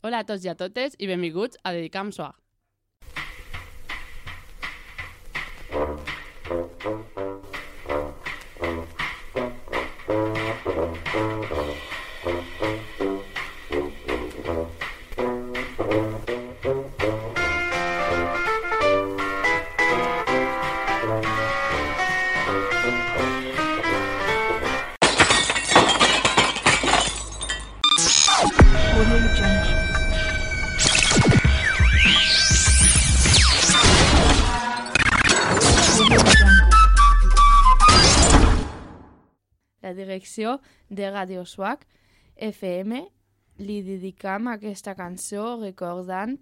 Hola a tots i a totes i benvinguts a Dedicar amb Suar. la direcció de Radio Swag FM li dedicam aquesta cançó recordant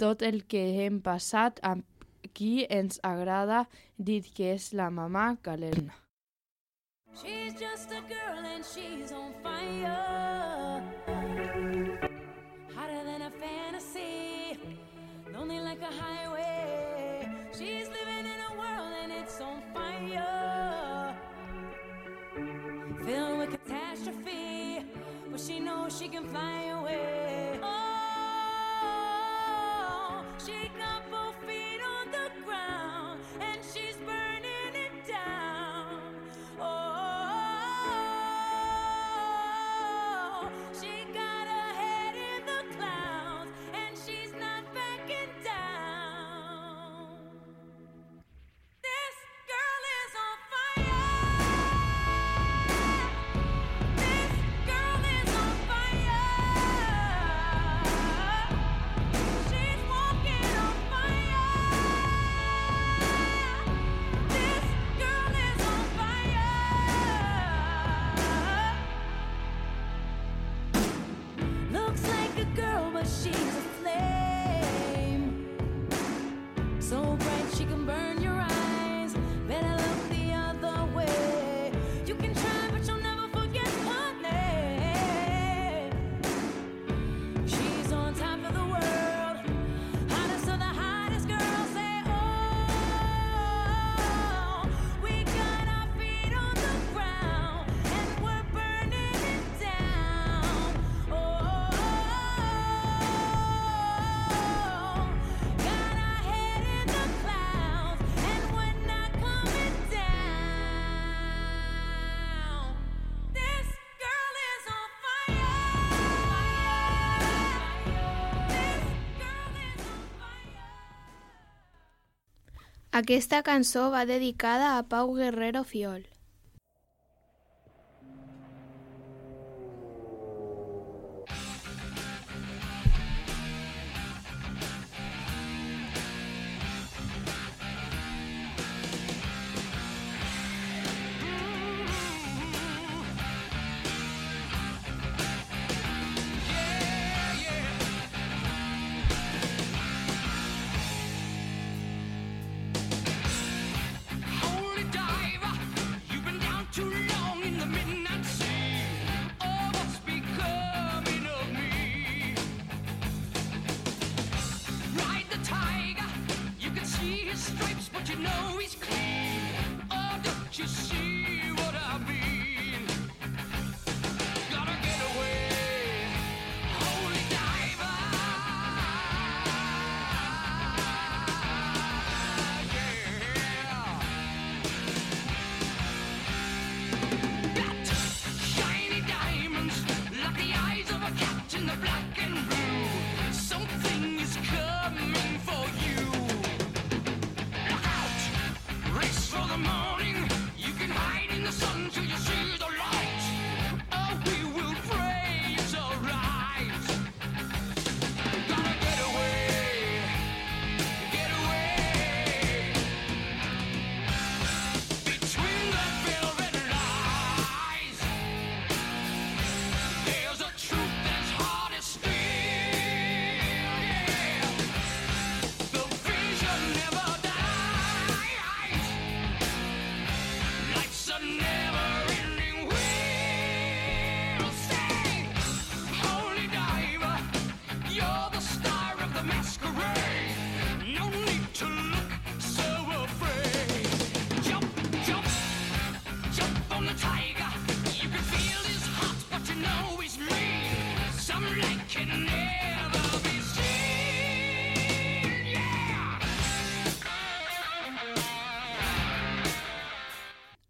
tot el que hem passat amb qui ens agrada dit que és la mamà Calerna. She's just a girl and she's on fire. Hotter than a fantasy. Lonely like a highway. Aquesta cançó va dedicada a Pau Guerrero Fiol.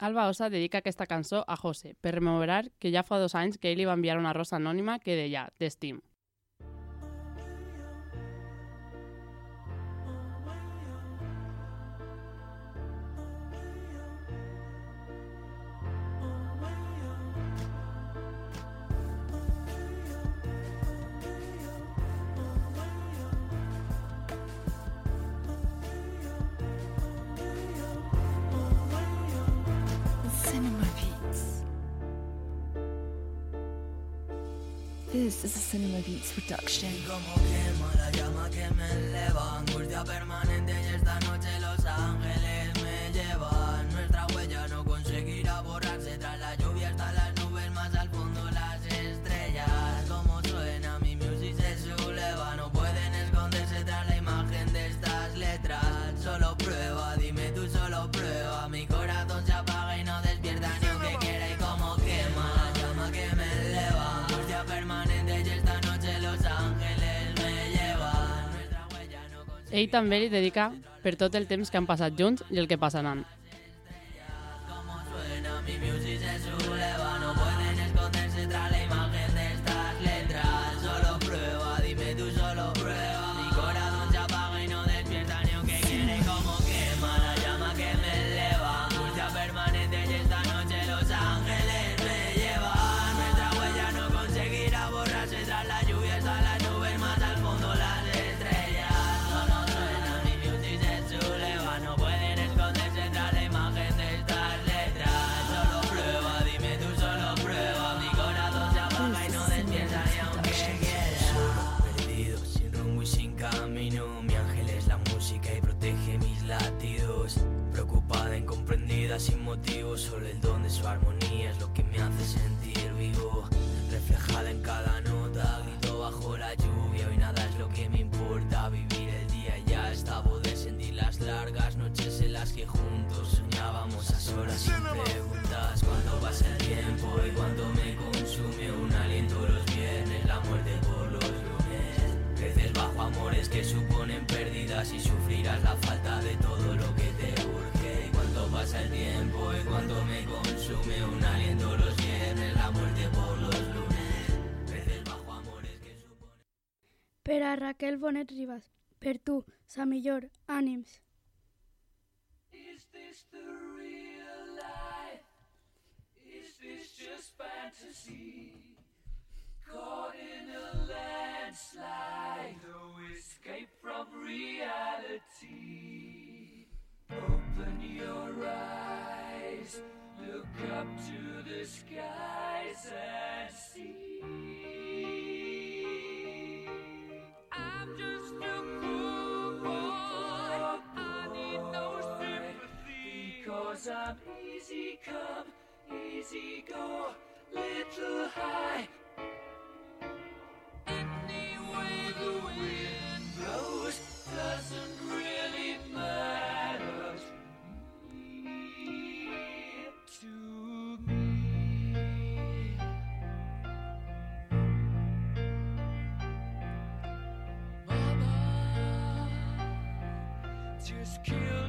Alba Osa dedica aquesta cançó a José per rememorar que ja fa dos anys que ell li va enviar una rosa anònima que deia «T'estim». This is a Cinema Beats production. Ell també li dedica per tot el temps que han passat junts i el que passaran. Mi music se no pueden esconderse tras sin motivo Per a Raquel Bonet Ribas, per tu, sa millor, ànims. Is this the real life? Is this just fantasy? Caught in a landslide, no escape from reality. Open your eyes, look up to the skies and I'm easy come, easy go, little high. Any way the wind blows doesn't really matter. To me. Mama, just kill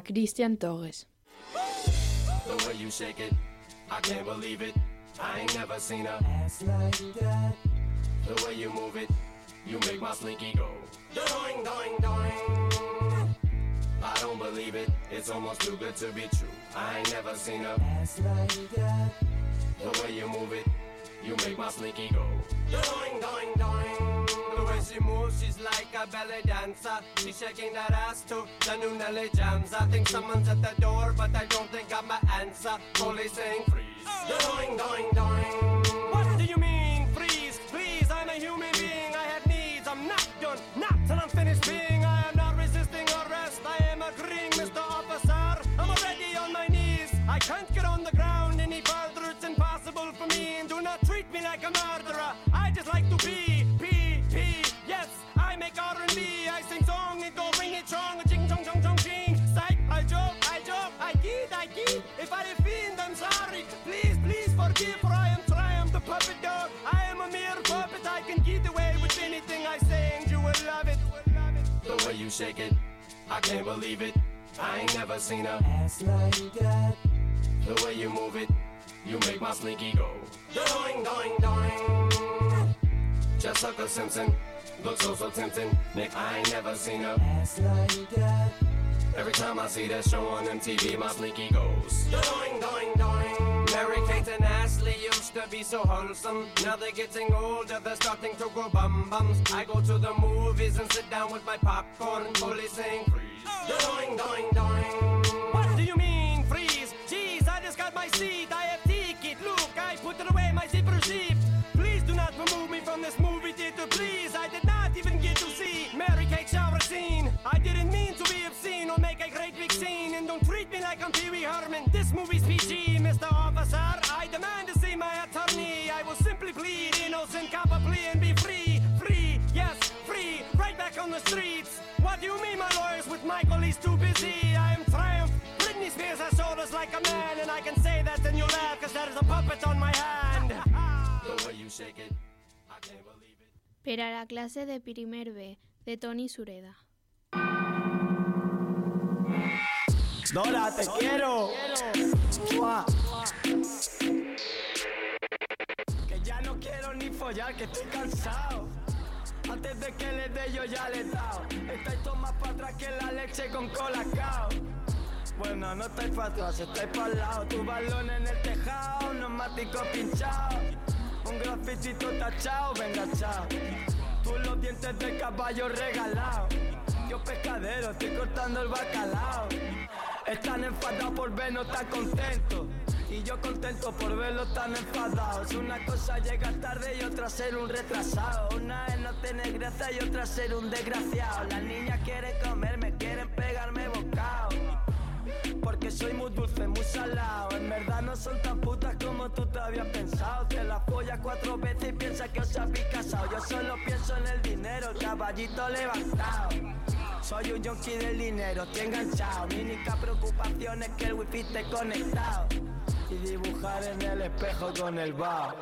Christian Torres. The way you shake it, I can't believe it. I ain't never seen a ass like that. The way you move it, you make my slinky go. Doing, doing, doing. I don't believe it. It's almost too good to be true. I ain't never seen a ass like that. The way you move it, you make my slinky go. Doing, doing, doing. She moves, she's like a belly dancer. She's shaking that ass to the new Nelly jams. I think someone's at the door, but I don't think I'm an answer. Police saying freeze. Doing, doing, doing. Anything I say, and you will love it. The way you shake it, I can't believe it. I ain't never seen a ass like that. The way you move it, you make my slinky go. Doing, doing, doing. Just like a Simpson, looks so so tempting. Nick, I ain't never seen a ass like that. Every time I see that show on MTV, my slinky goes. Doing, doing, doing. Mary Kate and Ashley used to be so wholesome. Now they're getting older, they're starting to grow bum bums. I go to the movies and sit down with my popcorn, fully saying freeze. Doing, doing, doing. What do you mean freeze? Jeez, I just got my seat. I have ticket. Look, I put it away, my zipper zip. Michael? He's too busy. I am triumph. Britney Spears has shoulders like a man, and I can say that and you laugh, cause there is a puppet on my hand. the way you shake it, I can't believe it. Per a la clase de primer B, de Toni Sureda. Dora, te quiero. Que ya no quiero ni follar, que estoy cansado. Antes de que le dé yo ya le he dado. Estáis todos más para atrás que la leche con colacao. Bueno, no estáis para atrás, estáis para el lado. Tu balón en el tejado, neumático pinchado. Un grafitito tachado, venga, chao. Tú los dientes de caballo regalados. Yo pescadero, estoy cortando el bacalao. Están enfadados por vernos tan contentos. Y yo contento por verlos tan enfadados. Una cosa llega tarde y otra ser un retrasado. Una es no tener gracia y otra ser un desgraciado. Las niñas quieren comerme, quieren pegarme bocado. Porque soy muy dulce, muy salado. En verdad no son tan putas como tú te habías pensado. Te la follas cuatro veces y piensas que os habéis casado. Yo solo pienso en el dinero, caballito levantado. Soy un junkie del dinero, estoy enganchado. Mi única preocupación es que el wifi esté conectado. Dibujar en el espejo con el bao.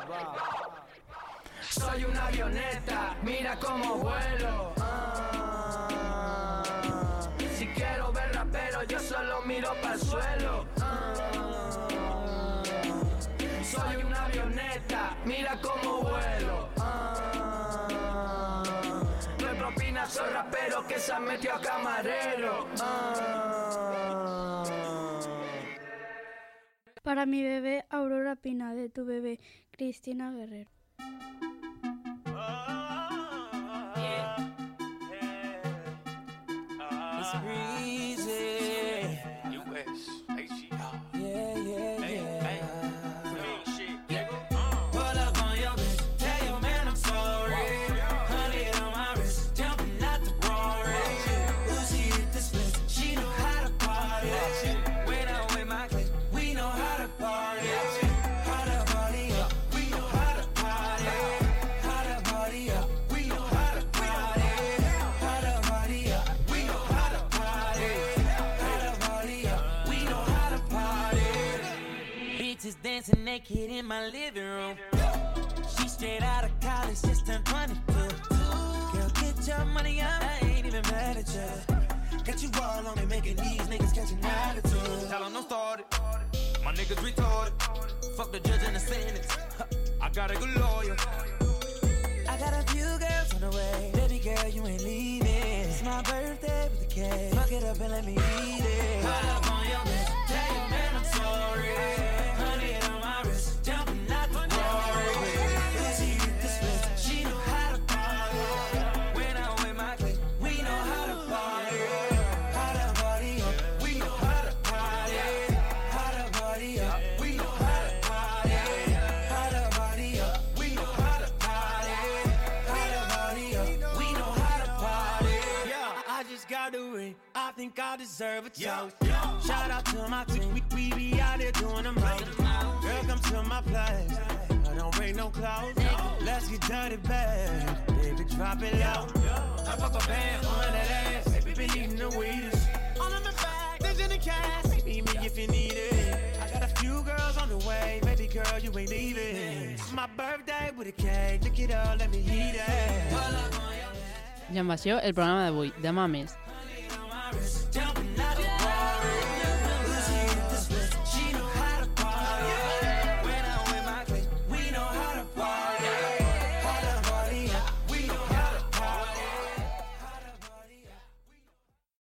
Soy una avioneta, mira cómo vuelo. Ah. Si quiero ver rapero, yo solo miro para el suelo. Ah. Soy una avioneta, mira cómo vuelo. Ah. No hay propina, soy rapero que se ha metido a camarero. Para mi bebé Aurora Pina, de tu bebé Cristina Guerrero. It's breezy. Naked in my living room. She straight out of college, just turned 22. Girl, get your money up. I ain't even mad at you. Got you all on it, making these niggas catch an attitude. Tell 'em don't start it. My niggas retarded. Fuck the judge and the sentence. I got a good lawyer. I got a few girls on the way. Baby girl, you ain't leaving. It's my birthday with the cake. Fuck it up and let me eat it. Pull up on your bitch. Tell your man I'm sorry. Think I deserve a toast. Shout out to my team. We, we be out there doing the most. Girl, come to my place. I don't break no clothes. Let's get dirty, bad. Baby, drop it low. I fuck a band on that ass. Baby, been eating the weedest. All in the bag, there's in the cash. Meet me if you need it. I got a few girls on the way. Baby girl, you ain't leaving. It's my birthday with a cake. Look it up, let me eat it. I amb això, el programa d'avui. Demà més. on my wrist.